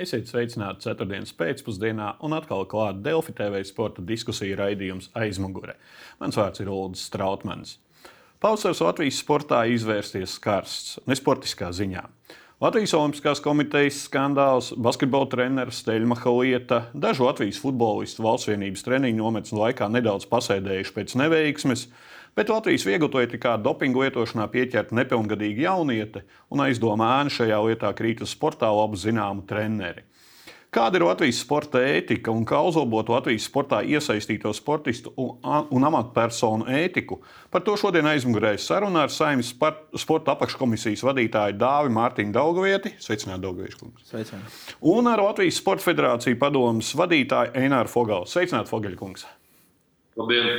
Esiet sveicināti ceturtdienas pēcpusdienā un atkal klāta Delfi TV sporta diskusija raidījums aizmugure. Mans vārds ir Ulrichs Strautmans. Pavasaris Latvijas sportā izvērsties karsts, nesportiskā ziņā. Latvijas Olimpiskās komitejas skandāls, basketbola treneris Steļmaha lieta, dažu Latvijas futbolistu valsts vienības treniņu nometnes laikā nedaudz pasēdējuši pēc neveiksmes, bet Latvijas vieglatlētikā dopingu lietošanā pieķerta nepilngadīga jauniete un aizdomā ēna šajā lietā krīt uz sportā labu zināmu treneri. Kāda ir Latvijas sporta ētika un kā uzlabot Latvijas sportā iesaistīto sportistu un, amatpersonu ētiku? Par to šodien aizmugurējas saruna ar Saimnes sporta apakškomisijas vadītāju Dāvi Mārtiņu Daugavieti. Sveicināti, Daugaviešu kungs. Sveicināti. Un ar Latvijas Sporta federāciju padomus vadītāju Eināru Fogalu. Sveicināti, Fogaļkungs. Labdien!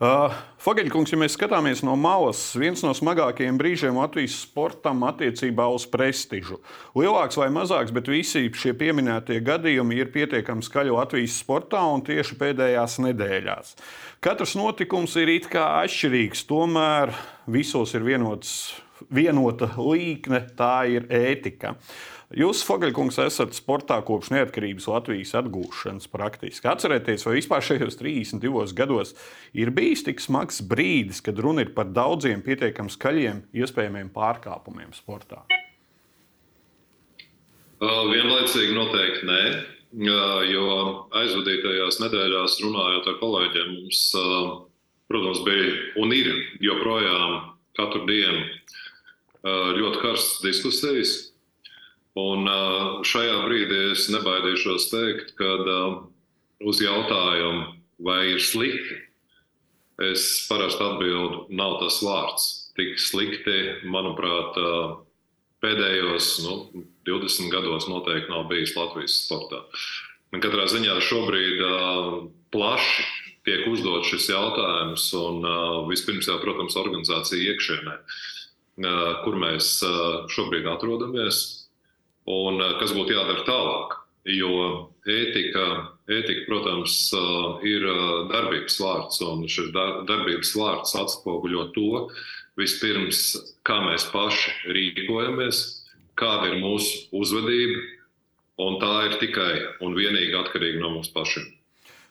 Uh, Fogeļkungs, ja mēs skatāmies no malas, viens no smagākajiem brīžiem Latvijas sportam attiecībā uz prestižu. Lielāks vai mazāks, bet visi šie pieminētie gadījumi ir pietiekami skaļi Latvijas sportā un tieši pēdējās nedēļās. Katrs notikums ir it kā atšķirīgs, tomēr visos ir vienots, vienota līkne, tā ir ētika. Jūs, Fogaļkungs, esat sportā kopš neatkarības Latvijas atgūšanas praktiski. Atcerieties, vai vispār šajos 32 gados ir bijis tik smags brīdis, kad runa ir par daudziem pietiekami skaļiem iespējamiem pārkāpumiem sportā? Vienlaicīgi noteikti nē. Jo aizvadītajās nedēļās runājot ar kolēģiem, mums, protams, bija un ir joprojām katru dienu ļoti karstas diskusijas Un šajā brīdī es nebaidīšos teikt, ka uz jautājumu, vai ir slikti, es parasti atbildu, nav tas vārds. Tik slikti, manuprāt, pēdējos nu, 20 gados noteikti nav bijis Latvijas sportā. Un katrā ziņā šobrīd plaši tiek uzdots šis jautājums, un vispirms jau, protams, organizācija iekšienē, kur mēs šobrīd atrodamies un eh, kas būtu jādara tālāk. Jo ētika, ētika, protams, eh, ir eh, darbības vārds, un šis darbības vārds atspoguļo to, vispirms, kā mēs paši rīkojamies, kāda ir mūsu uzvedība, un tā ir tikai un vienīgi atkarīga no mums pašiem.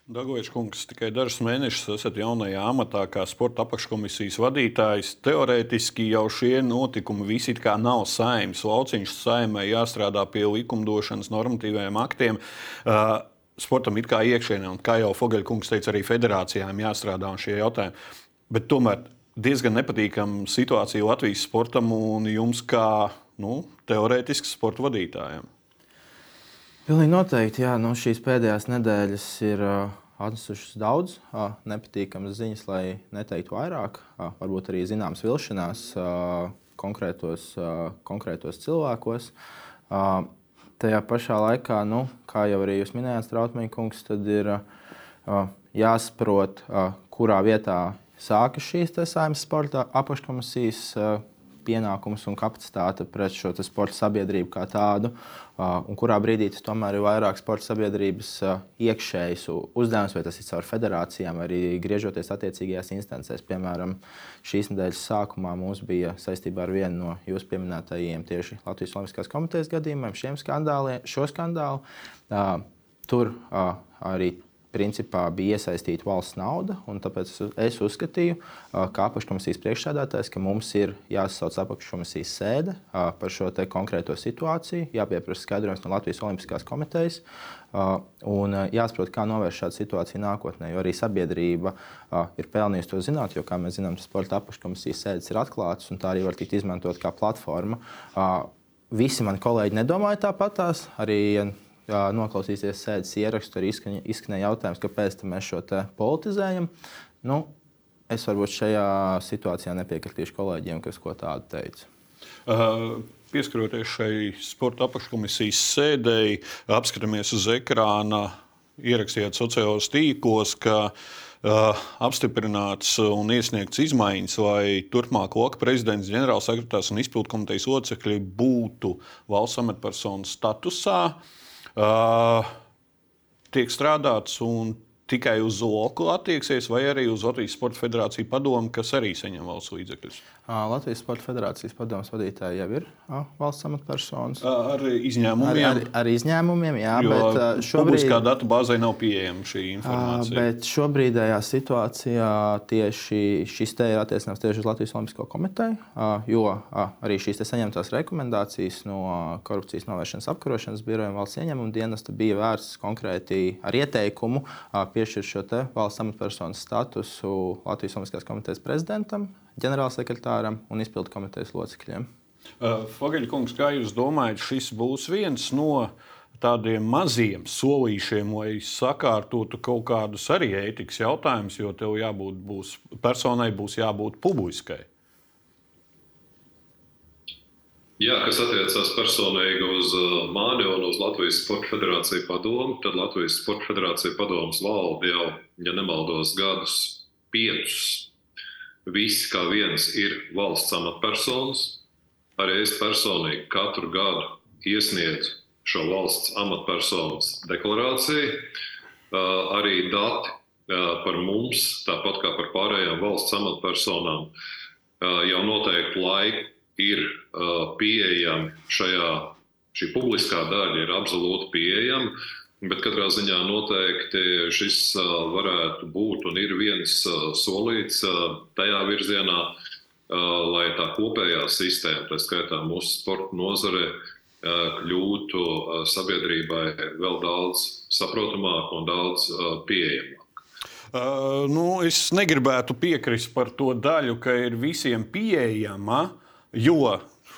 Dagovičs kungs, tikai dažus mēnešus esat jaunajā amatā kā sporta apakškomisijas vadītājs. Teorētiski jau šie notikumi visi kā nav saimnes. Lauciņš saimē jāstrādā pie likumdošanas normatīviem aktiem. Uh, sportam it kā iekšienē, un kā jau Fogaļkungs teica, arī federācijām jāstrādā šie jautājumi. Bet tomēr diezgan nepatīkama situācija Latvijas sportam un jums kā nu, teorētisks sporta vadītājiem. Pilnīgi noteikti, jā, nu, šīs pēdējās nedēļas ir uh, atnesušas daudz uh, nepatīkamas ziņas, lai neteiktu vairāk. Uh, varbūt arī zināmas vilšanās uh, konkrētos, uh, konkrētos cilvēkos. Uh, tajā pašā laikā, nu, kā jau arī jūs minējāt, Strautmīkungs, tad ir uh, jāsaprot, uh, kurā vietā sākas šīs saimnes sporta apakškomisijas. Uh, pienākums un kapacitāte pret šo sporta sabiedrību kā tādu, un kurā brīdī tas tomēr ir vairāk sporta sabiedrības iekšējs uzdevums, vai tas ir caur federācijām, arī griežoties attiecīgajās instancēs. Piemēram, šīs nedēļas sākumā mums bija saistībā ar vienu no jūsu pieminētajiem tieši Latvijas Olimpiskās komitejas gadījumiem, šiem skandāliem, šo skandālu. Tur arī principā bija iesaistīta valsts nauda. Tāpēc es uzskatīju, kā apakškomisijas priekšsēdētājs, ka mums ir jāsasauc apakškomisijas sēde par šo konkrēto situāciju, jāpieprasa skaidrojums no Latvijas Olimpiskās komitejas un jāsaprot, kā novērst šādu situāciju nākotnē. Jo arī sabiedrība ir pelnījusi to zināt, jo, kā mēs zinām, sporta apakškomisijas sēdes ir atklātas un tā arī var tikt izmantot kā platforma. Visi mani kolēģi nedomāja tāpatās. Arī noklausīsies sēdes ierakstu, arī izskanēja jautājums, kāpēc mēs šo politizējam. Nu, es varbūt šajā situācijā nepiekritīšu kolēģiem, kas ko tādu teica. Uh, pieskaroties šai sporta apakškomisijas sēdēji, apskatāmies uz ekrāna, ierakstījāt sociālajos tīklos, ka uh, apstiprināts un iesniegts izmaiņas, lai turpmāk Loka prezidents, ģenerālsekretārs un izpildu komitejas locekļi būtu valsts amatpersonu statusā. Uh, tiek strādāts un tikai uz Zoku attieksies, vai arī uz Latvijas Sporta Federāciju padomu, kas arī saņem valsts līdzekļus? Latvijas Sporta Federācijas padomus vadītāji jau ir valsts amatpersonas. Ar izņēmumiem. Ar, ar, ar izņēmumiem, jā, jo bet šobrīd. Publiskā datu bāzē nav pieejama šī informācija. Bet šobrīdējā situācijā tieši šis te ir attiecināms tieši uz Latvijas Olimpisko komiteju, jo arī šīs saņemtās rekomendācijas no korupcijas novēršanas apkarošanas biroja valsts ieņēmuma dienesta bija vērstas konkrēti ar ieteikumu piešķirt šo valsts amatpersonas statusu Latvijas Olimpiskās komitejas prezidentam, ģenerālsekretāram un izpildu komitejas locekļiem. Uh, Fogeļkungs, kā jūs domājat, šis būs viens no tādiem maziem solīšiem, lai sakārtotu kaut kādus arī ētikas jautājumus, jo tev jābūt būs, personai būs jābūt publiskai? Jā, kas attiecās personīgi uz uh, mani un uz Latvijas Sporta Federāciju padomu, tad Latvijas Sporta Federācija padomus valde jau, ja nemaldos, gadus piecus. Visi kā viens ir valsts amatpersonas. Arī es personīgi katru gadu iesniedzu šo valsts amatpersonas deklarāciju. Uh, arī dati uh, par mums, tāpat kā par pārējām valsts amatpersonām, jau noteiktu laiku ir uh, pieejami šajā, šī publiskā daļa ir absolūti pieejama. Bet katrā ziņā noteikti šis uh, varētu būt un ir viens uh, solīts uh, tajā virzienā, uh, lai tā kopējā sistēma, tā skaitā mūsu sporta nozare, uh, kļūtu uh, sabiedrībai vēl daudz saprotamāk un daudz pieejamāk. Uh, nu, es negribētu piekrist par to daļu, ka ir visiem pieejama. Uh, Jo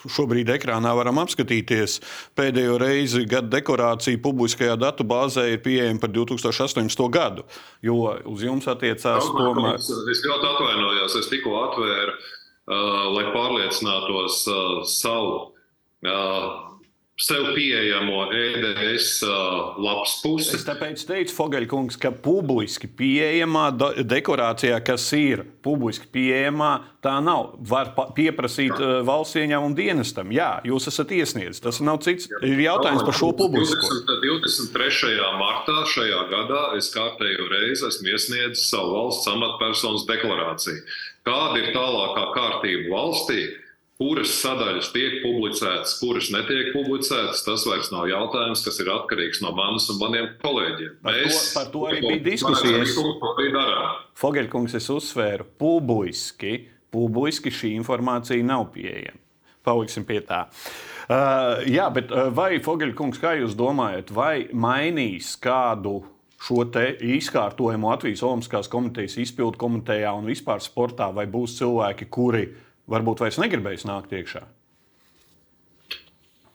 šobrīd ekrānā varam apskatīties pēdējo reizi gada dekorācija publiskajā datu bāzē ir pieejama par 2018. gadu. Jo uz jums attiecās tomēr. Es ļoti atvainojos, es tikko atvēru, uh, lai pārliecinātos uh, savu. Uh, sev pieejamo EDS uh, lapas pusi. Es tāpēc teicu, Fogeļkungs, ka publiski pieejamā dekorācijā, kas ir publiski pieejamā, tā nav. Var pieprasīt uh, valsts ieņēmumu dienestam. Jā, jūs esat iesniedzis. Tas nav cits. Ir jautājums par šo publisko. 23. martā šajā gadā es kārtējo reizi esmu iesniedzis savu valsts amatpersonas deklarāciju. Kāda ir tālākā kārtība valstī? Kuras sadaļas tiek publicētas, kuras netiek publicētas, tas vairs nav jautājums, kas ir atkarīgs no manis un maniem kolēģiem. Par Mēs to, par to arī bija diskusijas. Fogeļkungs, es uzsvēru, publiski, publiski šī informācija nav pieejama. Paliksim pie tā. Uh, jā, bet uh, vai Fogeļkungs, kā jūs domājat, vai mainīs kādu šo izkārtojumu Latvijas Olimpiskās komitejas izpildu komitejā un vispār sportā, vai būs cilvēki, kuri varbūt vairs negribējis nākt iekšā?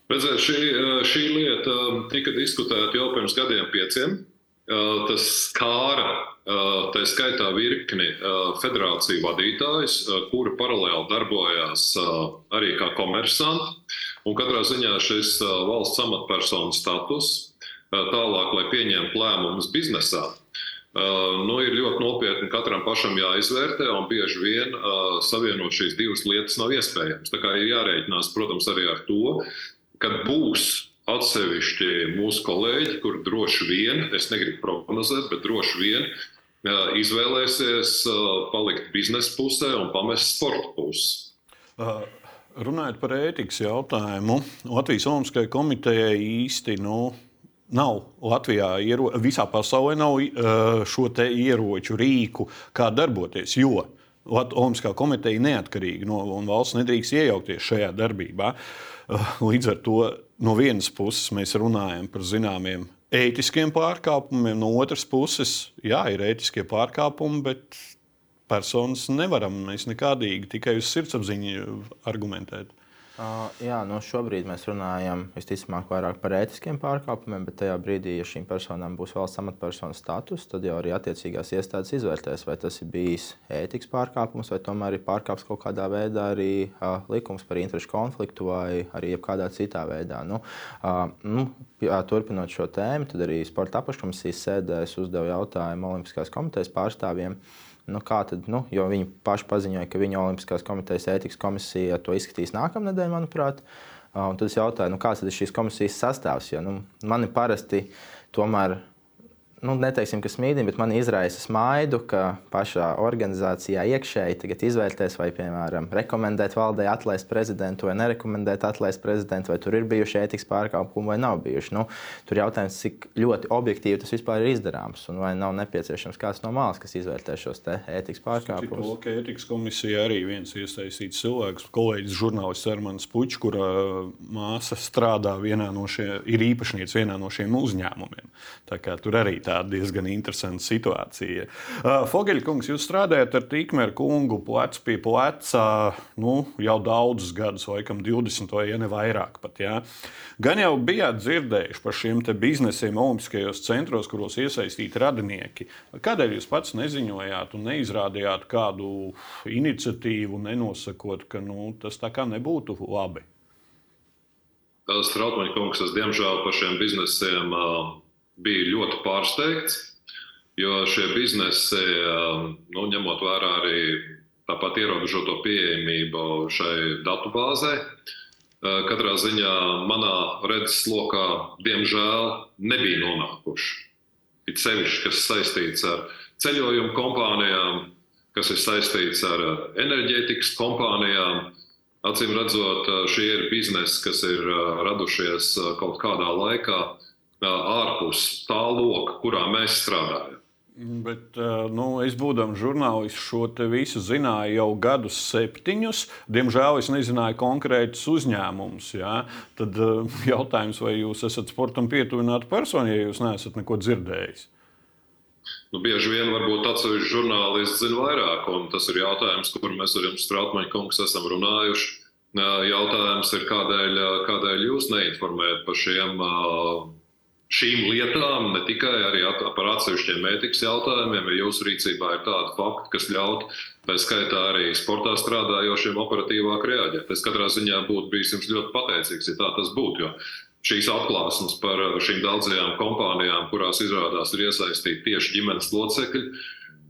Redzēt, šī, šī lieta tika diskutēta jau pirms gadiem, pieciem. Tas skāra tā skaitā virkni federāciju vadītājus, kuri paralēli darbojās arī kā komersanti. Un katrā ziņā šis valsts amatpersonu status tālāk, lai pieņemtu lēmumus biznesā, nu, ir ļoti nopietni katram pašam jāizvērtē, un bieži vien uh, savienot šīs divas lietas nav iespējams. Tā kā ir jārēķinās, protams, arī ar to, ka būs atsevišķi mūsu kolēģi, kur droši vien, es negribu prognozēt, bet droši vien uh, izvēlēsies uh, palikt biznesa pusē un pamest sporta pusi. Uh. Runājot par ētikas jautājumu, Latvijas Olimpiskajai komitejai īsti nu, Nav Latvijā, iero, visā pasaulē nav uh, šo ieroču rīku, kā darboties. Jo Olimpiskā komiteja neatkarīga no valsts nedrīkst iejaukties šajā darbībā. Uh, līdz ar to no vienas puses mēs runājam par zināmiem ētiskiem pārkāpumiem, no otras puses, jā, ir ētiskie pārkāpumi, bet personas nevaram mēs nekādīgi tikai uz sirdsapziņu argumentēt. Uh, jā, nu šobrīd mēs runājam visticamāk vairāk par ētiskiem pārkāpumiem, bet tajā brīdī, ja šīm personām būs valsts amatpersonas status, tad jau arī attiecīgās iestādes izvērtēs, vai tas ir bijis ētikas pārkāpums, vai tomēr ir pārkāpts kaut kādā veidā arī uh, likums par interešu konfliktu vai arī kādā citā veidā. Nu, uh, nu, jā, turpinot šo tēmu, tad arī sporta apakškomisijas sēdēs uzdevu jautājumu Olimpiskās komitejas pārstāvjiem. Uh, Nu, kā tad, nu, jo viņi paši paziņoja, ka viņa Olimpiskās komitejas ētikas komisija to izskatīs nākamnedēļ, manuprāt. Un tad es jautāju, nu, kāds ir šīs komisijas sastāvs. Jo, nu, mani parasti tomēr nu, neteiksim, ka smīdim, bet man izraisa smaidu, ka pašā organizācijā iekšēji tagad izvērtēs, vai, piemēram, rekomendēt valdē atlaist prezidentu vai nerekomendēt atlaist prezidentu, vai tur ir bijuši ētikas pārkāpumi vai nav bijuši. Nu, tur jautājums, cik ļoti objektīvi tas vispār ir izdarāms un vai nav nepieciešams kāds no malas, kas izvērtē šos ētikas pārkāpumus. Lūk, ētikas komisija arī viens iesaistīts cilvēks, kolēģis žurnālists Armāns Puķis, kura māsa strādā vienā no šiem, ir īpašnieks vienā no šiem uzņēmumiem. Tā kā tur arī tā tāda diezgan interesanta situācija. Uh, Fogeļkungs, jūs strādājat ar Tīkmeru kungu plecu pie pleca nu, jau daudzus gadus, laikam 20 vai ja ne vairāk. Pat, ja? Gan jau bijāt dzirdējuši par šiem biznesiem Olimpiskajos centros, kuros iesaistīti radinieki. Kādēļ jūs pats neziņojāt un neizrādījāt kādu iniciatīvu, nenosakot, ka nu, tas tā kā nebūtu labi? Strautmaņa kungs, es diemžēl par šiem biznesiem uh, bija ļoti pārsteigts, jo šie biznesi, um, nu, ņemot vērā arī tāpat ierobežoto pieejamību šai datubāzē, uh, katrā ziņā manā redzeslokā, diemžēl, nebija nonākuši. It sevišķi, kas saistīts ar ceļojumu kompānijām, kas ir saistīts ar uh, enerģētikas kompānijām. Acīm redzot, uh, šie ir biznesi, kas ir radušies kaut kādā laikā, ārpus tā loka, kurā mēs strādājam. Bet, nu, es būdams žurnālists, šo visu zināju jau gadus septiņus. Diemžēl es nezināju konkrētus uzņēmumus. Ja? Tad jautājums, vai jūs esat sportam pietuvināta persona, ja jūs neesat neko dzirdējis? Nu, bieži vien varbūt atsevišķi žurnālisti zina vairāk, un tas ir jautājums, kur mēs ar jums, Strautmaņa kungs, esam runājuši. Jautājums ir, kādēļ, kādēļ jūs neinformējat par šiem uh, šīm lietām, ne tikai arī par atsevišķiem ētikas jautājumiem, ja jūsu rīcībā ir tādi fakti, kas ļaut, tā skaitā arī sportā strādājošiem operatīvāk reaģēt. Es katrā ziņā būtu bijis jums ļoti pateicīgs, ja tā tas būtu. Jo šīs atklāsmes par šīm daudzajām kompānijām, kurās izrādās ir iesaistīti tieši ģimenes locekļi,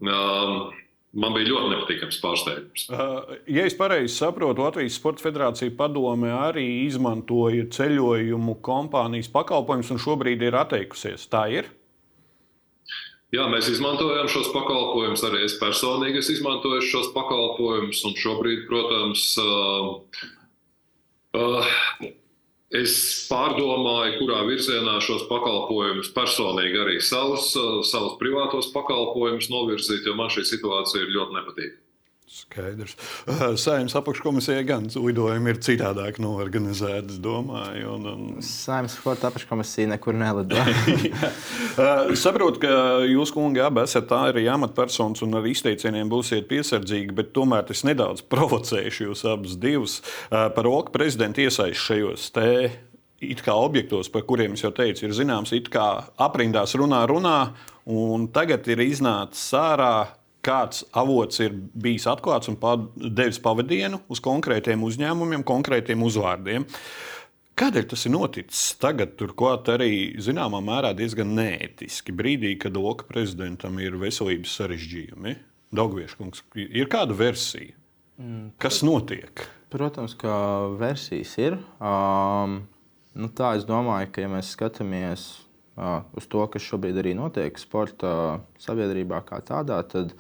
um, Man bija ļoti nepatīkams pārsteigums. Uh, ja es pareizi saprotu, Latvijas Sports Federācija padome arī izmantoja ceļojumu kompānijas pakalpojumus un šobrīd ir atteikusies. Tā ir? Jā, mēs izmantojam šos pakalpojumus. Arī es personīgi es izmantoju šos pakalpojumus. Un šobrīd, protams, uh, uh, Es pārdomāju, kurā virzienā šos pakalpojumus personīgi arī savus, savus privātos pakalpojumus novirzīt, jo man šī situācija ir ļoti nepatīkama. Skaidrs. Saimnes apakškomisijai gan lidojumi ir citādāk norganizēti, es domāju. Un, un... Saimnes sporta apakškomisija nekur nelido. Saprotu, ka jūs, kungi, abi esat tā arī amatpersonas un ar izteicieniem būsiet piesardzīgi, bet tomēr es nedaudz provocēšu jūs abus divus par OKU prezidentu iesaistu šajos te it kā objektos, par kuriem es jau teicu, ir zināms, it kā aprindās runā, runā, un tagad ir iznācis ārā kāds avots ir bijis atklāts un devis pavadienu uz konkrētiem uzņēmumiem, konkrētiem uzvārdiem. Kādēļ tas ir noticis tagad, turklāt arī zināmā mērā diezgan neētiski, brīdī, kad Loka prezidentam ir veselības sarežģījumi? Dogvieškungs, ir kāda versija? Mm, Kas notiek? Protams, ka versijas ir. Um, nu tā es domāju, ka ja mēs skatāmies uz to, kas šobrīd arī notiek sporta sabiedrībā kā tādā, tad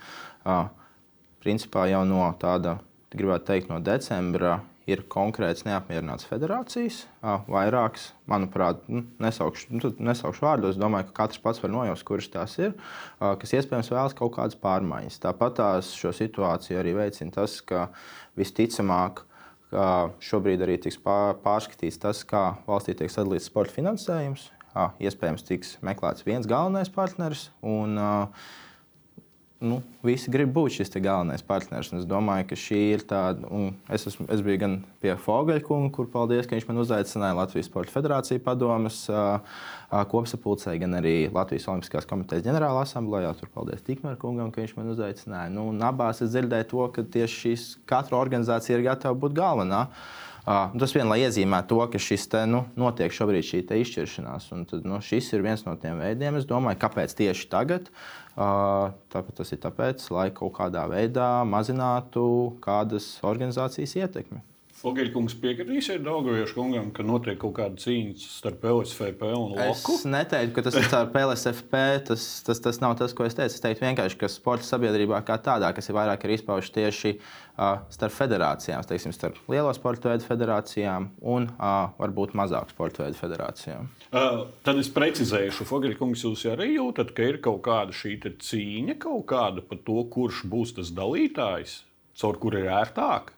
principā jau no tāda, gribētu teikt, no decembra ir konkrēts neapmierināts federācijas. Vairākas, manuprāt, nu, nesaukšu, nu, nesaukšu vārdos. Domāju, ka katrs pats var nojaust, kuras tās ir, kas iespējams vēlas kaut kādas pārmaiņas. Tāpat tās šo situāciju arī veicina tas, ka visticamāk, šobrīd arī tiks pārskatīts tas, kā valstī tiek sadalīts sporta finansējums iespējams tiks meklēts viens galvenais partneris. Un, nu, visi grib būt šis galvenais partneris. Es domāju, ka šī ir tāda. Es, esmu, es biju gan pie Fogaļkunga, kur paldies, ka viņš man uzaicināja Latvijas Sporta Federācijas padomus kopsapulcē, gan arī Latvijas Olimpiskās komitejas ģenerāla asamblējā. Tur paldies Tikmēr kungam, ka viņš man uzaicināja. Nu, abās es dzirdēju to, ka tieši šīs katra organizācija ir gatava būt galvenā. Uh, tas vien lai iezīmētu to, ka šis te, nu, notiek šobrīd šī izšķiršanās. Un tad, nu, šis ir viens no tiem veidiem, domāju, kāpēc tieši tagad. Tāpēc tas ir tāpēc, lai kaut kādā veidā mazinātu kādas organizācijas ietekmi. Fogeļkungs piekritīsiet Daugaviešu kungam, ka notiek kaut kāda cīņa starp LSFP un Loku? Es neteiktu, ka tas ir starp LSFP. Tas, tas, tas nav tas, ko es teicu. Es teiktu vienkārši, ka sporta sabiedrībā kā tādā, kas ir vairāk ir izpaužs tieši uh, starp federācijām, teiksim, starp lielo sporta veidu federācijām un uh, varbūt mazāk sporta veidu federācijām. Uh, tad es precizēšu, Fogeļkungs, jūs arī jūtat, ka ir kaut kāda šī cīņa, kaut kāda par to, kurš būs tas dalītājs, caur kuru ir ērtāk.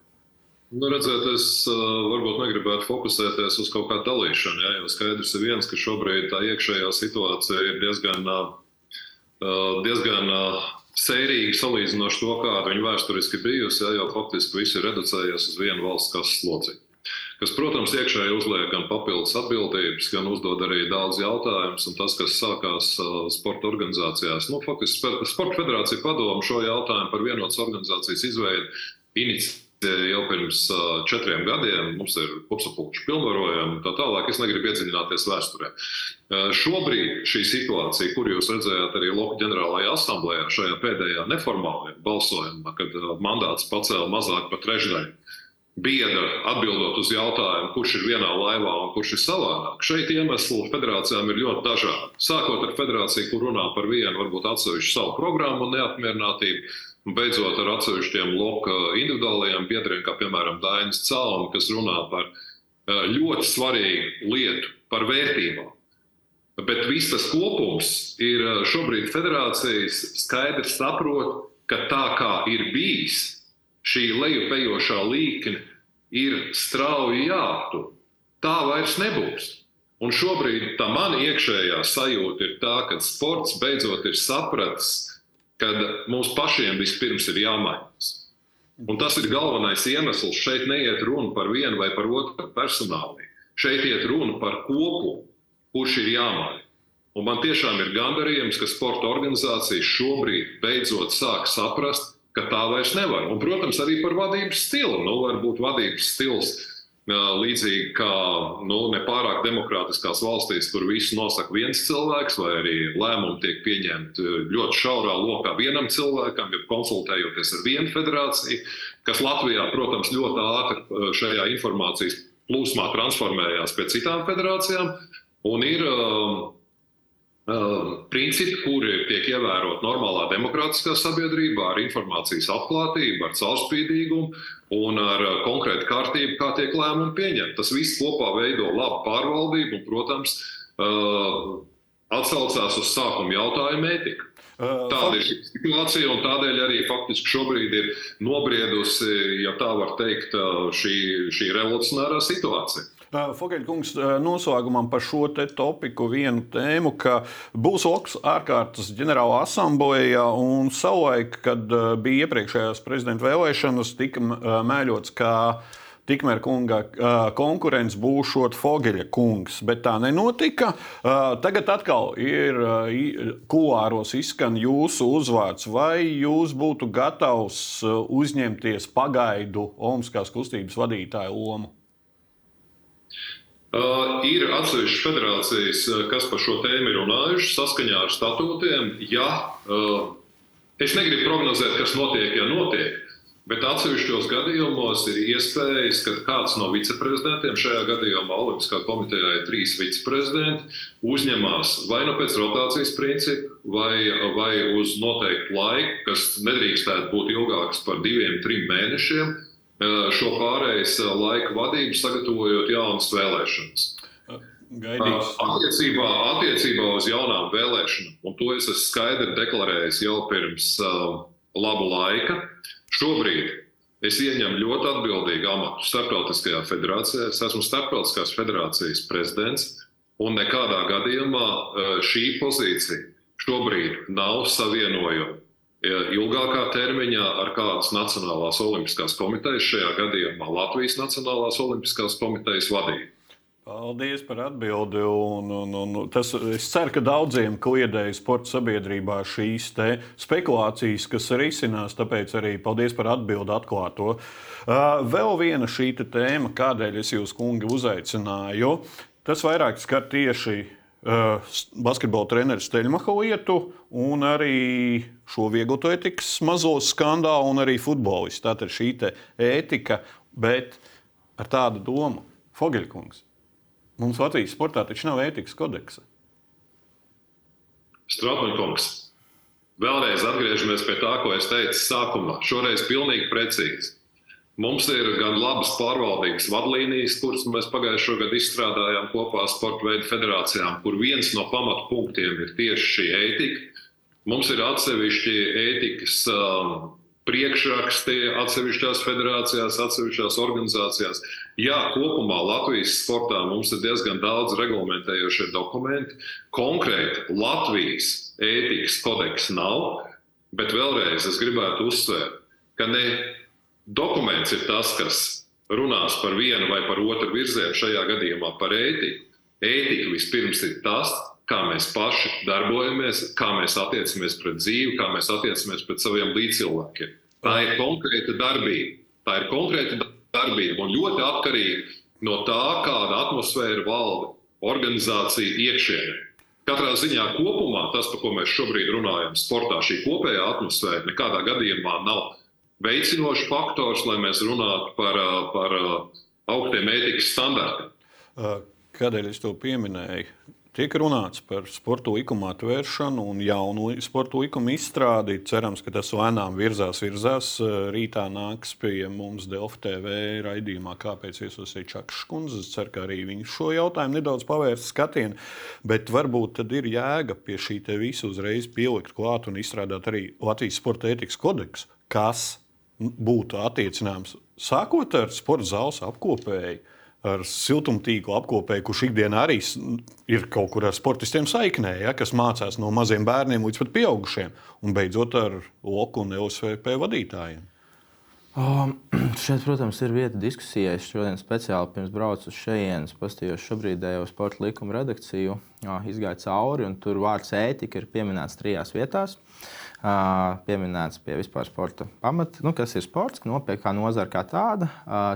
Nu, redziet, es uh, varbūt negribētu fokusēties uz kaut kādu dalīšanu. Ja, jo skaidrs ir viens, ka šobrīd tā iekšējā situācija ir diezgan, uh, diezgan uh, sērīga salīdzinoši to, kāda viņa vēsturiski bijusi. Ja, jo faktiski viss ir reducējies uz vienu valsts kases locību. Kas, protams, iekšēji uzliek gan papildus atbildības, gan uzdod arī daudz jautājumus. Tas, kas sākās sporta organizācijās, nu, faktiski Sporta federācija padomu šo jautājumu par vienotas organizācijas izveidi inicijēja jau pirms četriem gadiem. Mums ir kopsapulču pilnvarojumi, tā tālāk. Es negribu iedziļināties vēsturē. Šobrīd šī situācija, kur jūs redzējāt arī Loka ģenerālajā asamblējā, šajā pēdējā neformālajā balsojumā, kad mandāts pacēla mazāk par trešdaļu. Biedra atbildot uz jautājumu, kurš ir vienā laivā un kurš ir savādāk. Šeit iemesli federācijām ir ļoti dažādi. Sākot ar federāciju, kur runā par vienu, varbūt atsevišķu savu programmu un neapmierinātību, Beidzot, ar atsevišķiem loka individuālajiem biedriem, kā piemēram Dainis Calna, kas runā par eh, ļoti svarīgu lietu, par vērtībām. Bet viss tas kopums ir eh, šobrīd federācijas skaidrs saprot, ka tā kā ir bijis, šī lejupējošā līkne ir strauji jāaptur. Tā vairs nebūs. Un šobrīd tā mana iekšējā sajūta ir tā, ka sports beidzot ir sapratis, kad mums pašiem vispirms ir jāmainās. Un tas ir galvenais iemesls. Šeit neiet runa par vienu vai par otru personāli. Šeit iet runa par kopu, kurš ir jāmaina. Un man tiešām ir gandarījums, ka sporta organizācijas šobrīd beidzot sāk saprast, ka tā vairs nevar. Un, protams, arī par vadības stilu. Nu, varbūt vadības stils Līdzīgi kā nu, nepārāk demokrātiskās valstīs, kur visu nosaka viens cilvēks, vai arī lēmumi tiek pieņemti ļoti šaurā lokā vienam cilvēkam, ja konsultējoties ar vienu federāciju, kas Latvijā, protams, ļoti ātri šajā informācijas plūsmā transformējās pie citām federācijām. Un ir uh, principi, kuri tiek ievēroti normālā demokrātiskā sabiedrībā, ar informācijas atklātību, ar caurspīdīgumu un ar uh, konkrētu kārtību, kā tiek lēmumi pieņemti. Tas viss kopā veido labu pārvaldību un, protams, uh, atsaucās uz sākuma jautājumu ētiku. Tāda ir šī situācija, un tādēļ arī faktiski šobrīd ir nobriedusi, ja tā var teikt, šī, šī revolucionārā situācija. Fogeļkungs noslēgumam par šo te topiku vienu tēmu, ka būs Oks ārkārtas ģenerāla asamblējā un savulaik, kad bija iepriekšējās prezidenta vēlēšanas, tika mēļots, ka Tikmēr kunga konkurents būs Fogeļa kungs, bet tā nenotika. Tagad atkal ir kulāros izskan jūsu uzvārds. Vai jūs būtu gatavs uzņemties pagaidu Olimpiskās kustības vadītāju lomu? Uh, ir atsevišķas federācijas, kas par šo tēmu ir runājušas saskaņā ar statūtiem. Ja, uh, es negribu prognozēt, kas notiek, ja notiek, bet atsevišķos gadījumos ir iespējas, ka kāds no viceprezidentiem, šajā gadījumā Olimpiskā komitejā ir trīs viceprezidenti, uzņemās vai nu pēc rotācijas principa, vai, vai uz noteiktu laiku, kas nedrīkstētu būt ilgāks par diviem, trim mēnešiem šo pārējais laika vadību, sagatavojot jaunas vēlēšanas. Gaidīs. Attiecībā, attiecībā uz jaunām vēlēšanām, un to es esmu skaidri deklarējis jau pirms uh, laba laika, šobrīd es ieņemu ļoti atbildīgu amatu Startautiskajā federācijā. Es esmu Startautiskās federācijas prezidents, un nekādā gadījumā uh, šī pozīcija šobrīd nav savienojama ilgākā termiņā ar kādas Nacionālās olimpiskās komitejas, šajā gadījumā Latvijas Nacionālās olimpiskās komitejas vadību. Paldies par atbildi. Un, un, un tas, es ceru, ka daudziem kliedēja sporta sabiedrībā šīs spekulācijas, kas risinās. Tāpēc arī paldies par atbildi atklāto. Vēl viena šī tēma, kādēļ es jūs, kungi, uzaicināju. Tas vairāk skar tieši basketbola treneris Steļmaha lietu un arī šo vieglo ētikas mazo skandālu un arī futbolistu. Tā ir šī ētika, bet ar tādu domu, Fogeļkungs, mums Latvijas sportā taču nav ētikas kodeksa. Strautmaņkungs, vēlreiz atgriežamies pie tā, ko es teicu sākumā. Šoreiz pilnīgi precīzi. Mums ir gan labas pārvaldības vadlīnijas, kuras mēs pagājušā gada izstrādājām kopā ar sporta veidu federācijām, kur viens no pamatpunktiem ir tieši šī ētika. Mums ir atsevišķi ētikas um, priekšraksti atsevišķās federācijās, atsevišķās organizācijās. Jā, kopumā Latvijas sportā mums ir diezgan daudz reglamentējošie dokumenti. Konkrēti Latvijas ētikas kodeks nav, bet vēlreiz es gribētu uzsvērt, ka ne dokuments ir tas, kas runās par vienu vai par otru virzienu, šajā gadījumā par ētiku. Ētika vispirms ir tas, kā mēs paši darbojamies, kā mēs attiecamies pret dzīvi, kā mēs attiecamies pret saviem līdzcilvēkiem. Tā ir konkrēta darbība. Tā ir konkrēta darbība un ļoti atkarīga no tā, kāda atmosfēra valda organizācija iekšienē. Katrā ziņā kopumā tas, par ko mēs šobrīd runājam, sportā šī kopējā atmosfēra nekādā gadījumā nav veicinošs faktors, lai mēs runātu par, par augstiem ētikas standartiem. Kādēļ es to pieminēju? Tiek runāts par sporta likuma atvēršanu un jaunu sporta likumu izstrādi. Cerams, ka tas lēnām virzās, virzās. Rītā nāks pie mums Delfa TV raidījumā, kāpēc iesaistīt Čakas kundze. Es ceru, ka arī viņš šo jautājumu nedaudz pavērs skatienu, bet varbūt tad ir jēga pie šī te visu uzreiz pielikt klāt un izstrādāt arī Latvijas sporta ētikas kodeksu, kas būtu attiecināms sākot ar sporta zāles apkopēju, ar siltumtīklu apkopēju, kurš ikdienā arī ir kaut kur ar sportistiem saiknē, ja, kas mācās no maziem bērniem līdz pat pieaugušiem, un beidzot ar LOK un LSVP vadītājiem. Um, šeit, protams, ir vieta diskusijai. Es šodien speciāli pirms braucu uz šejienes, pastījos šobrīdējo sporta likuma redakciju, izgāju cauri, un tur vārds ētika ir pieminēts trijās vietās. Uh, pieminēts pie vispār sporta pamata, nu, kas ir sports, nu, pie kā nozara kā tāda.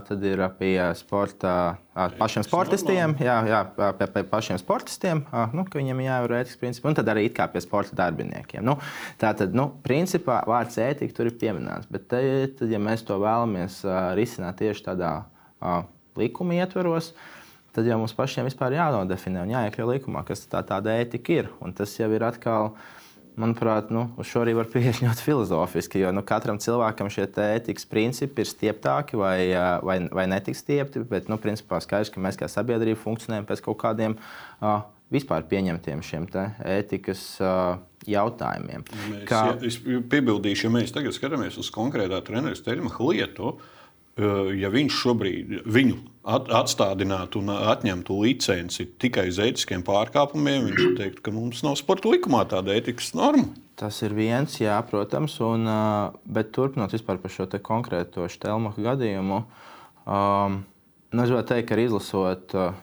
Tad ir pie sporta, pašiem sportistiem, jā, jā, pie, pie pašiem sportistiem, nu, ka viņiem jāievēro ētikas principi, un tad arī pie sporta darbiniekiem. Nu, tā tad, nu, principā vārds ētika tur ir pieminēts, bet te, tad, ja mēs to vēlamies risināt tieši tādā likuma ietveros, tad jau mums pašiem vispār jānodefinē un jāiekļauj likumā, kas tā tāda ētika ir. Un tas jau ir atkal uh, manuprāt, nu, uz šo arī var pieiet ļoti filozofiski. Jo nu, katram cilvēkam šie ētikas principi ir stieptāki vai, vai, vai netiks stiepti. Bet, nu, principā skaidrs, ka mēs kā sabiedrība funkcionējam pēc kaut kādiem uh, vispār pieņemtiem šiem ētikas uh, jautājumiem. Mēs, kā... ja, es piebildīšu, ja mēs tagad skatāmies uz konkrētā treneru Stēļmacha lietu. Uh, ja viņš šobrīd viņu atstādinātu un atņemtu licenci tikai uz ētiskiem pārkāpumiem, viņš teiktu, ka mums nav sporta likumā tāda ētikas norma. Tas ir viens, jā, protams, un, bet turpinot vispār par šo konkrēto Štelmacha gadījumu, um, nu, es gribētu teikt, ka izlasot uh,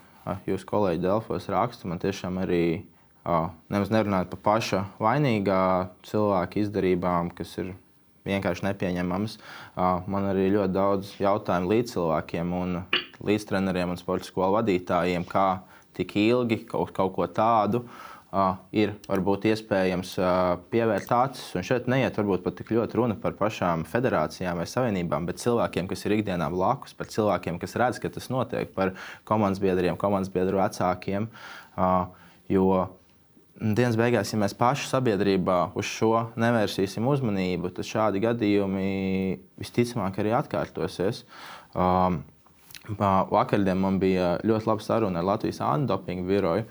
jūsu kolēģi Delfos rakstu, man tiešām arī uh, nemaz nerunājot par paša vainīgā cilvēka izdarībām, kas ir vienkārši nepieņemams. Man arī ļoti daudz jautājumu līdz cilvēkiem, un līdz treneriem un sporta skolu vadītājiem, kā tik ilgi kaut, kaut ko tādu. Uh, ir varbūt iespējams uh, pievērt acis. Un šeit neiet varbūt pat tik ļoti runa par pašām federācijām vai savienībām, bet cilvēkiem, kas ir ikdienā blakus, par cilvēkiem, kas redz, ka tas notiek, par komandas biedriem, komandas biedru vecākiem. Uh, jo dienas beigās, ja mēs paši sabiedrībā uz šo nevērsīsim uzmanību, tad šādi gadījumi visticamāk arī atkārtosies. Um, Vakardien man bija ļoti laba saruna ar Latvijas antidopinga biroju,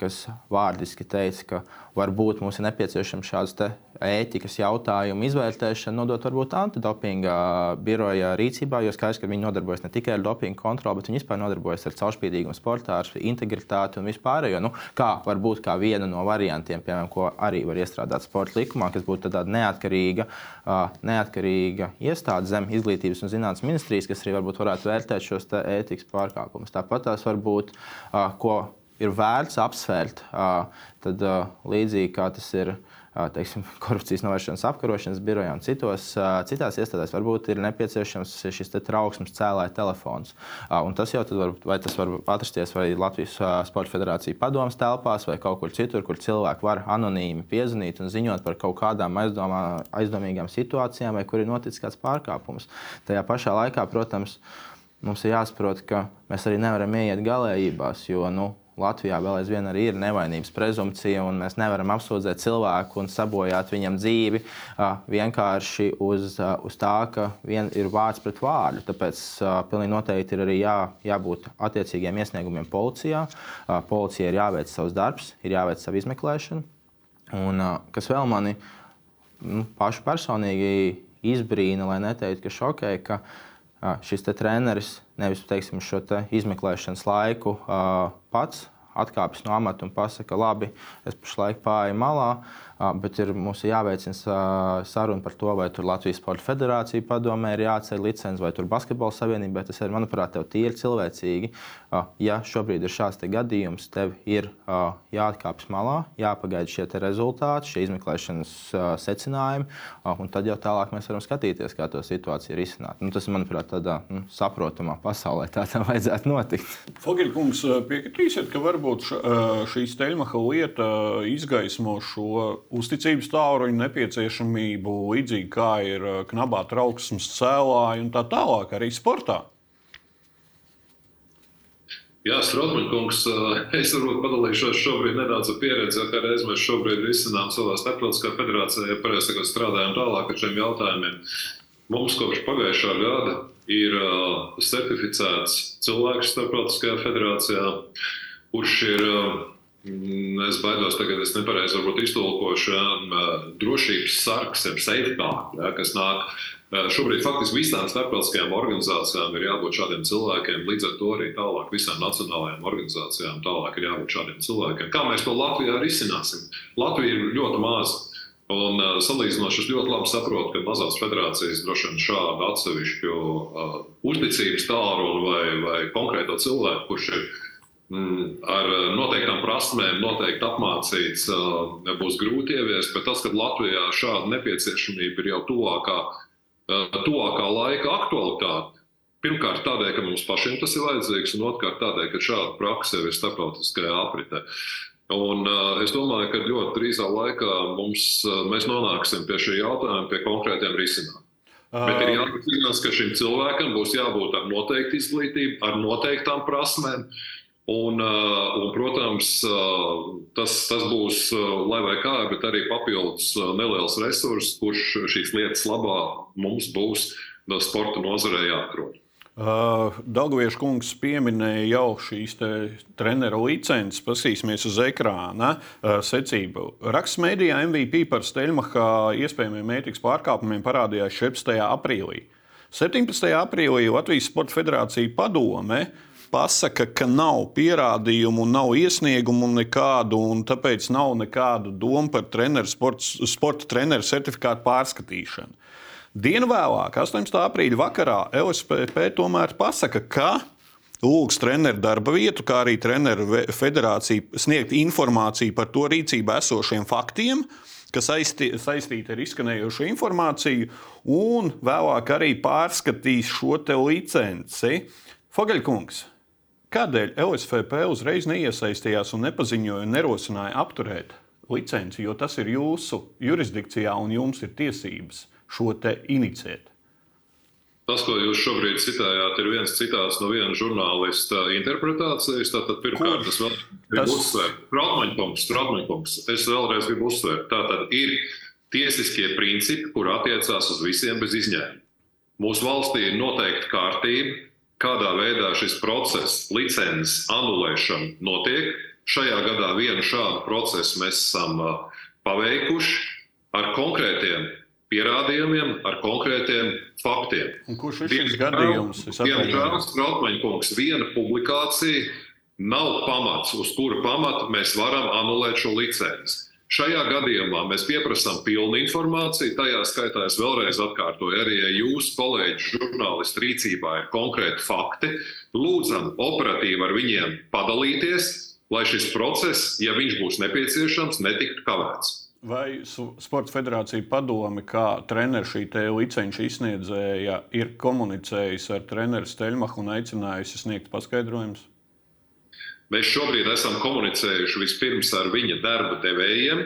kas vārdiski teica, ka varbūt mums ir nepieciešams šāds ētikas jautājumu izvērtēšana, nodot varbūt antidopinga biroja rīcībā, jo skaidrs, ka viņi nodarbojas ne tikai ar dopinga kontroli, bet viņi vispār nodarbojas ar caurspīdīgumu sportā, ar integritāti un vispārējo. Nu, kā varbūt kā viena no variantiem, piemēram, ko arī var iestrādāt sporta likumā, kas būtu tāda neatkarīga, neatkarīga iestāde zem izglītības un zinātnes ministrijas, kas arī varbūt varētu vērtēt šos ētikas pārkāpumus. Tāpat tās var būt, ko ir vērts apsvērt, tad līdzīgi kā tas ir teiksim, korupcijas novēršanas apkarošanas birojā un citos, citās iestādēs varbūt ir nepieciešams šis te trauksmes cēlāja telefons. Un tas jau var, vai tas var atrasties vai Latvijas Sporta Federācija padomas telpās vai kaut kur citur, kur cilvēki var anonīmi piezvanīt un ziņot par kaut kādām aizdomā, aizdomīgām situācijām vai kur ir noticis kāds pārkāpums. Tajā pašā laikā, protams, mums ir jāsaprot, ka mēs arī nevaram ieiet galējībās, jo nu, Latvijā vēl aizvien ir nevainības prezumpcija, un mēs nevaram apsūdzēt cilvēku un sabojāt viņam dzīvi vienkārši uz, uz tā, ka vien ir vārds pret vārdu. Tāpēc pilnīgi noteikti ir arī jā, jābūt attiecīgiem iesniegumiem policijā. Policija ir jāveic savs darbs, ir jāveic savu izmeklēšanu. Un, kas vēl mani nu, pašu personīgi izbrīna, lai neteiktu, ka šokē, ka šis treneris nevis teiksim, šo te izmeklēšanas laiku pats atkāpjas no amata un pasakā, labi, es pašlaik pārēju malā, bet ir, mums ir jāveicina saruna par to, vai tur Latvijas Sporta Federācija padomē ir jāceļ licences, vai tur Basketbola Savienībai. Tas ir, manuprāt, tev tīri cilvēcīgi. Ja šobrīd ir šāds gadījums, tev ir jāatkāpjas malā, jāpagaida šie rezultāti, šie izmeklēšanas secinājumi, un tad jau tālāk mēs varam skatīties, kā to situāciju risināt. Nu, tas, manuprāt, tādā nu, saprotamā pasaulē tā tam vajadzētu notikt. Fogelkungs, piekritīsiet, ka varbūt šī Steļmaha lieta izgaismo šo uzticības tāluņu nepieciešamību, līdzīgi kā ir uh, knabā trauksmes cēlāji un tā tālāk arī sportā. Jā, Strunke, uh, es varbūt padalīšos šobrīd nedaudz ar pieredzi, kā reiz mēs šobrīd risinām savā starptautiskā federācijā, ja pareizi strādājam tālāk ar šiem jautājumiem. Mums kopš pagājušā gada ir uh, certificēts cilvēks starptautiskajā federācijā, kurš ir es baidos, tagad es nepareizi varbūt iztulkošu ja, drošības sargs, jeb safeguard, ja, kas nāk. Šobrīd faktiski visām starptautiskajām organizācijām ir jābūt šādiem cilvēkiem, līdz ar to arī tālāk visām nacionālajām organizācijām tālāk ir jābūt šādiem cilvēkiem. Kā mēs to Latvijā risināsim? Latvija ir ļoti maza. Un uh, salīdzinoši es ļoti labi saprotu, ka mazās federācijas droši vien šādu atsevišķu uh, uzticības tālruni vai, vai konkrēto cilvēku, kurš ir Mm, ar eh, noteiktām prasmēm, noteikti apmācīts, eh, būs grūti ieviest. Bet tas, ka Latvijā šāda nepieciešamība ir jau tuvākā, eh, tuvākā laika aktualitāte, pirmkārt tādēļ, ka mums pašiem tas ir vajadzīgs, un otrkārt tādēļ, ka šāda praksa ir starptautiskajā apritē. Un, uh, es domāju, ka ļoti drīzā laikā mums, uh, mēs nonāksim pie šī jautājuma, pie konkrētiem risinājumiem. Uh, Bet ir jāatcerās, ka šim cilvēkam būs jābūt ar noteiktu izglītību, ar noteiktām prasmēm. Uh, Un, uh, un, protams, uh, tas, tas būs uh, lai vai kā, bet arī papildus neliels resurs, kurš šīs lietas labā mums būs no sporta nozarē jāatrod. Dārgājiešu kungs pieminēja jau šīs treneru licences. Pasīsimies uz ekrāna secību. Raksts mēdījā MVP par Steļmacha iespējamiem ētikas pārkāpumiem parādījās 17. aprīlī. 17. aprīlī Latvijas Sporta Federācija padome uh, pasaka, ka nav pierādījumu, nav iesniegumu nekādu, un tāpēc nav nekādu domu par treneru, sports, sporta treneru certifikātu pārskatīšanu. Dienu vēlāk, 18. aprīļa vakarā, LSPP tomēr pasaka, ka lūgs treneru darba vietu, kā arī treneru federāciju sniegt informāciju par to rīcībā esošiem faktiem, kas saistīti ar izskanējošo informāciju, un vēlāk arī pārskatīs šo licenci. Fogaļkungs, Kādēļ LSFP uzreiz neiesaistījās un nepaziņoja un nerosināja apturēt licenci, jo tas ir jūsu jurisdikcijā un jums ir tiesības šo te iniciēt? Tas, ko jūs šobrīd citējāt, ir viens citāts no viena žurnālista interpretācijas. Tātad, pirmkārt, es vēl tas... uzsvērt, Trautmaņkungs, Trautmaņkungs, es vēlreiz gribu uzsvērt, tātad ir tiesiskie principi, kur attiecās uz visiem bez izņēmuma. Mūsu valstī ir noteikta kārtība, kādā veidā šis process, licences anulēšana notiek. Šajā gadā vienu šādu procesu mēs esam paveikuši ar konkrētiem pierādījumiem, ar konkrētiem faktiem. Un kurš ir šis gadījums? Diemžēl, Strautmaņa kungs, viena publikācija nav pamats, uz kura pamata mēs varam anulēt šo licenci. Šajā gadījumā mēs pieprasām pilnu informāciju. Tajā skaitā es vēlreiz atkārtoju, arī ja jūsu kolēģi žurnālisti rīcībā ir konkrēti fakti, lūdzam operatīvi ar viņiem padalīties, lai šis process, ja viņš būs nepieciešams, netiktu kavēts. Vai Sports Federācija padome, kā treneris šī licenču izsniedzēja, ir komunicējusi ar treneru Steļmachu un aicinājusi sniegt paskaidrojumus? Mēs šobrīd esam komunicējuši vispirms ar viņa darba devējiem.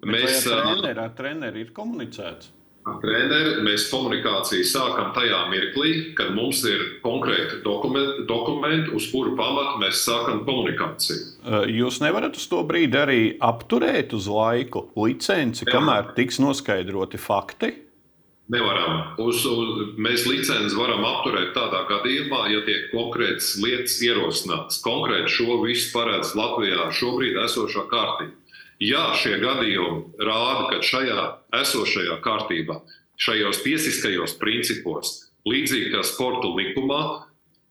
Bet Mēs ar treneri, ar treneri ir komunicēts. Treneri mēs komunikāciju sākam tajā mirklī, kad mums ir konkrēti dokumenti, dokumenti uz kuru pamatu mēs sākam komunikāciju. Jūs nevarat uz to brīdi arī apturēt uz laiku licenci, kamēr tiks noskaidroti fakti. Nevaram. Uz, uz, mēs licenci varam apturēt tādā gadījumā, ja tiek konkrētas lietas ierosinātas. Konkrēti šo visu paredz Latvijā šobrīd esošā kārtība. Ja šie gadījumi rāda, ka šajā esošajā kārtībā, šajos tiesiskajos principos, līdzīgi kā sporta likumā,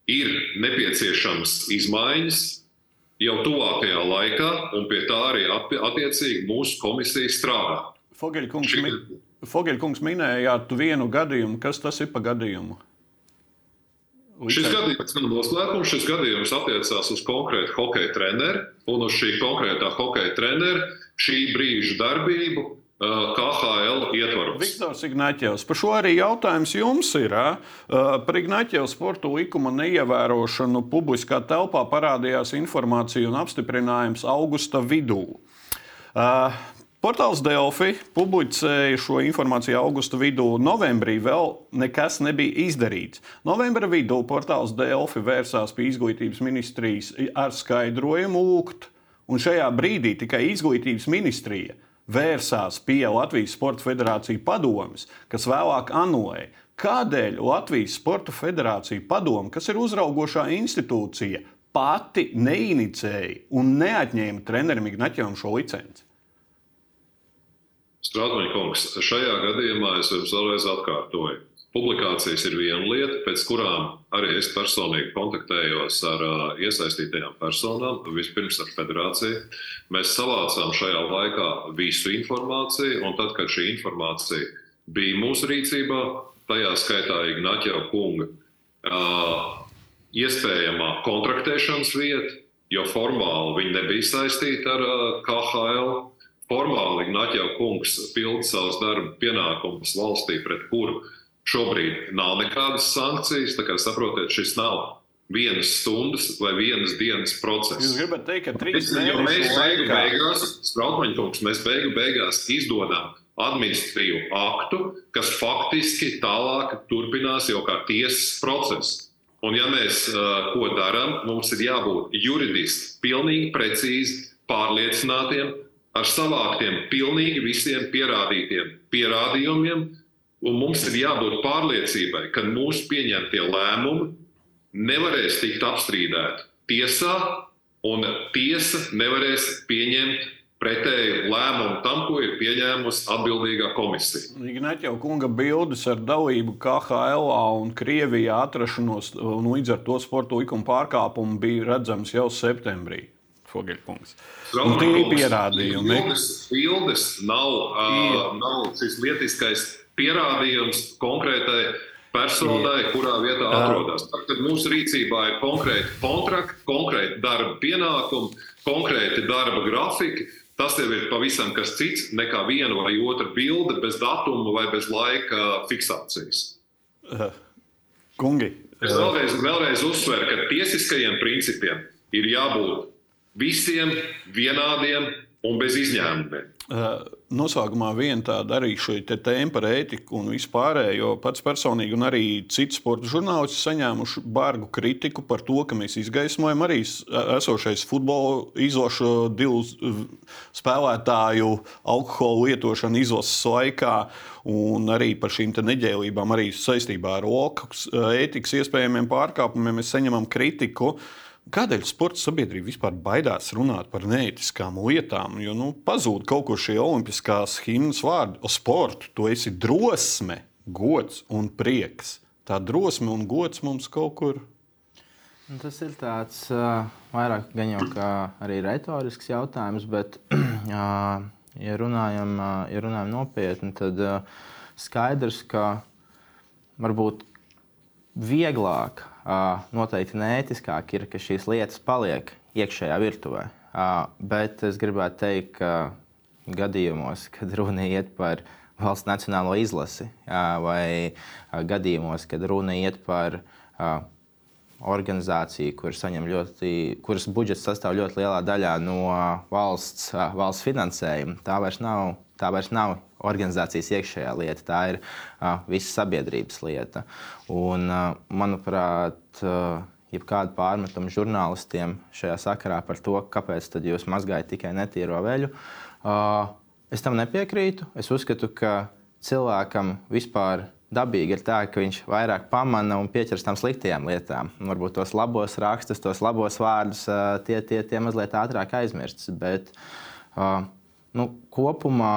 ir nepieciešams izmaiņas jau tuvākajā laikā, un pie tā arī attiecīgi mūsu komisija strādā. Fogeļkungs, Šī... Fogeļkungs minējāt vienu gadījumu. Kas tas ir pa gadījumu? Likā. Šis gadījums nav noslēpums. Šis gadījums attiecās uz konkrētu hokeja treneru un uz šī konkrētā hokeja trenera šī brīža darbību uh, KHL ietvaros. Viktors Ignāķevs, par šo arī jautājums jums ir. Uh, par Ignāķevs sporta likuma neievērošanu publiskā telpā parādījās informācija un apstiprinājums augusta vidū. Portāls Delfi publicēja šo informāciju augusta vidū. Novembrī vēl nekas nebija izdarīts. Novembra vidū portāls Delfi vērsās pie izglītības ministrijas ar skaidrojumu lūgt, un šajā brīdī tikai izglītības ministrija vērsās pie Latvijas Sporta Federācijas padomes, kas vēlāk anulēja. Kādēļ Latvijas Sporta Federācija padome, kas ir uzraugošā institūcija, pati neinicēja un neatņēma trenerim Ignaķam šo licenci? Strādmaņa kungs, šajā gadījumā es jums vēlreiz atkārtoju. Publikācijas ir viena lieta, pēc kurām arī es personīgi kontaktējos ar uh, iesaistītajām personām, vispirms ar federāciju. Mēs savācām šajā laikā visu informāciju, un tad, kad šī informācija bija mūsu rīcībā, tajā skaitā Ignāķa kunga uh, iespējamā kontraktēšanas vieta, jo formāli viņi nebija saistīti ar uh, KHL formāli Ignaķa kungs pilda savus darba pienākumus valstī, pret kuru šobrīd nav nekādas sankcijas. Tā kā saprotiet, šis nav vienas stundas vai vienas dienas process. Jūs gribat teikt, ka trīs mēnešus mēs beigu beigās, Strautmaņkungs, mēs beigu beigās izdodam administratīvu aktu, kas faktiski tālāk turpinās jau kā tiesas process. Un, ja mēs uh, ko darām, mums ir jābūt juridiski, pilnīgi precīzi pārliecinātiem, ar savāktiem pilnīgi visiem pierādītiem pierādījumiem, un mums ir jābūt pārliecībai, ka mūsu pieņemtie lēmumi nevarēs tikt apstrīdēti tiesā, un tiesa nevarēs pieņemt pretēju lēmumu tam, ko ir pieņēmusi atbildīgā komisija. Ignāķa kunga bildes ar dalību KHL un Krievijā atrašanos un līdz ar to sporta likuma pārkāpumu bija redzams jau septembrī. Fogeļkungs. Un tie ir pierādījumi. Bildes, bildes nav, uh, nav šis lietiskais pierādījums konkrētai personai, kurā vietā atrodas. Tad mūsu rīcībā ir konkrēti kontrakti, konkrēti darba pienākumi, konkrēti darba grafiki. Tas jau ir pavisam kas cits nekā viena vai otra bilde bez datuma vai bez laika fiksācijas. Kungi. Es vēlreiz, vēlreiz uzsveru, ka tiesiskajiem principiem ir jābūt visiem vienādiem un bez izņēmumiem. Uh, noslēgumā viena tāda arī šī tēma par ētiku un vispārējo. Pats personīgi un arī citi sporta žurnālisti saņēmuši bargu kritiku par to, ka mēs izgaismojam arī esošais futbola izlošu divu spēlētāju alkoholu lietošanu izlases laikā. Un arī par šīm neģēlībām, arī saistībā ar OKAS ētikas iespējamiem pārkāpumiem, mēs saņemam kritiku. Uh, Kādēļ sporta sabiedrība vispār baidās runāt par neētiskām lietām? Jo nu, pazūd kaut kur šie olimpiskās himnas vārdi. O sportu, tu esi drosme, gods un prieks. Tā drosme un gods mums kaut kur. Nu, tas ir tāds uh, vairāk gan jau arī retorisks jautājums, bet, uh, ja, runājam, uh, ja runājam nopietni, tad uh, skaidrs, ka varbūt vieglāk noteikti neētiskāk ir, ka šīs lietas paliek iekšējā virtuvē. Bet es gribētu teikt, ka gadījumos, kad runa iet par valsts nacionālo izlasi vai gadījumos, kad runa iet par organizācija, kur ļoti, kuras budžets sastāv ļoti lielā daļā no valsts, valsts finansējuma. Tā vairs nav, tā vairs nav organizācijas iekšējā lieta, tā ir uh, visas sabiedrības lieta. Un, uh, manuprāt, uh, jebkāda pārmetuma žurnālistiem šajā sakarā par to, kāpēc jūs mazgājat tikai netīro veļu, uh, es tam nepiekrītu. Es uzskatu, ka cilvēkam vispār dabīgi ir tā, ka viņš vairāk pamana un pieķers tam sliktajām lietām. Varbūt tos labos rakstus, tos labos vārdus, tie, tie, tie mazliet ātrāk aizmirsts. Bet nu, kopumā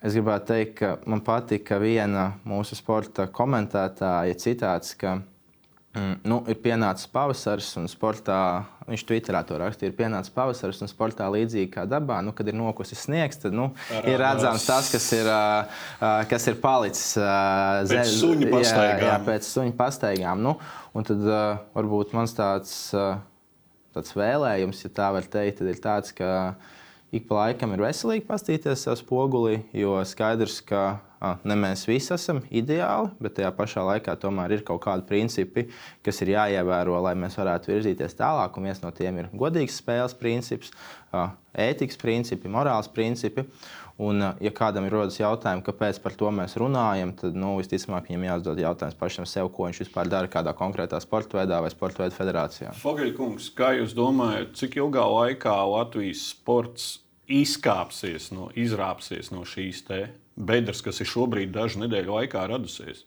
es gribētu teikt, ka man patika viena mūsu sporta komentētāja citāts, ka Mm, nu, ir pienācis pavasaris, un sportā, viņš Twitterā to rakstīja, ir pienācis pavasaris, un sportā līdzīgi kā dabā, nu, kad ir nokusis sniegs, tad nu, ir redzams tas, kas ir, uh, kas ir palicis uh, pēc suņa pastaigām. Jā, jā, pēc suņa pastaigām. Nu, un tad uh, varbūt mans tāds, uh, tāds vēlējums, ja tā var teikt, ir tāds, ka ik pa laikam ir veselīgi paskatīties savā spogulī, jo skaidrs, ka ne mēs visi esam ideāli, bet tajā pašā laikā tomēr ir kaut kādi principi, kas ir jāievēro, lai mēs varētu virzīties tālāk. Un viens no tiem ir godīgs spēles princips, ētikas principi, morāls principi. Un, ja kādam ir rodas jautājumi, kāpēc par to mēs runājam, tad nu, visticamāk viņam jāuzdod jautājums pašam sev, ko viņš vispār dara kādā konkrētā sporta veidā vai sporta veidā federācijā. Fogeļkungs, kā jūs domājat, cik ilgā laikā Latvijas sports izkāpsies no, izrāpsies no šīs bedres, kas ir šobrīd dažu nedēļu laikā radusies?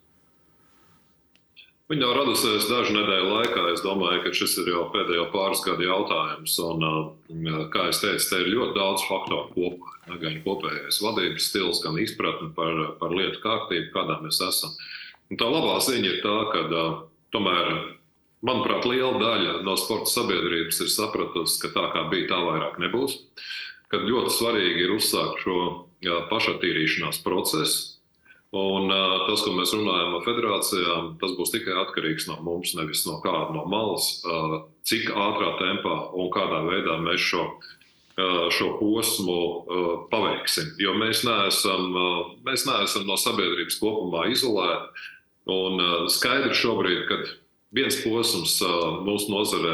Viņa nav radusies dažu nedēļu laikā. Es domāju, ka šis ir jau pēdējo pāris gadu jautājums. Un, kā jau teicu, te ir ļoti daudz faktoru kopā. Gan kopējais vadības stils, gan izpratne par, par lietu kārtību, kādā mēs esam. Un tā labā ziņa ir tā, ka tomēr, manuprāt, liela daļa no sporta sabiedrības ir sapratusi, ka tā kā bija, tā vairāk nebūs. Kad ļoti svarīgi ir uzsākt šo pašattīrīšanās procesu. Un uh, tas, ko mēs runājam ar federācijām, tas būs tikai atkarīgs no mums, nevis no kāda no malas, uh, cik ātrā tempā un kādā veidā mēs šo, uh, šo posmu paveiksim. Jo mēs neesam, mēs neesam no sabiedrības kopumā izolēti. Un skaidrs šobrīd, ka viens posms mūsu nozarē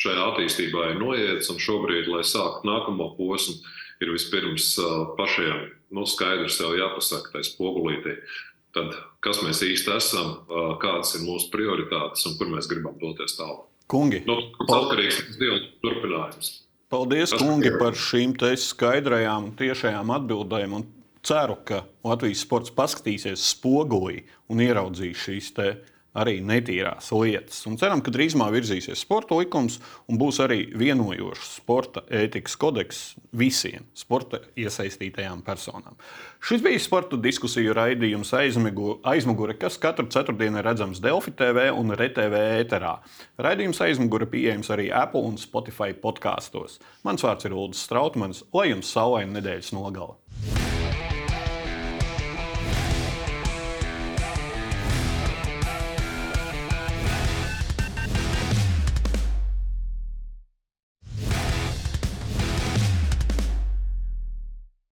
šajā attīstībā ir noiets, un šobrīd, lai sāktu nākamo posmu, ir vispirms pašiem nu, skaidrs sev jāpasaka, tai spogulītī. Tad, kas mēs īsti esam, kādas ir mūsu prioritātes un kur mēs gribam doties tālāk. Kungi, nu, tas atkarīgs no turpinājums. Paldies, tas kungi, par šīm skaidrajām, tiešajām atbildēm. Ceru, ka Latvijas sports paskatīsies spogulī un ieraudzīs šīs arī netīrās lietas. Un ceram, ka drīzumā virzīsies sporta likums un būs arī vienojošs sporta ētikas kodeks visiem sporta iesaistītajām personām. Šis bija sporta diskusiju raidījums aizmugure, kas katru ceturtdienu ir redzams Delfi TV un RTV ēterā. Raidījums aizmugure pieejams arī Apple un Spotify podkāstos. Mans vārds ir Ulrichs Strautmans, lai jums saulaina nedēļas nogala!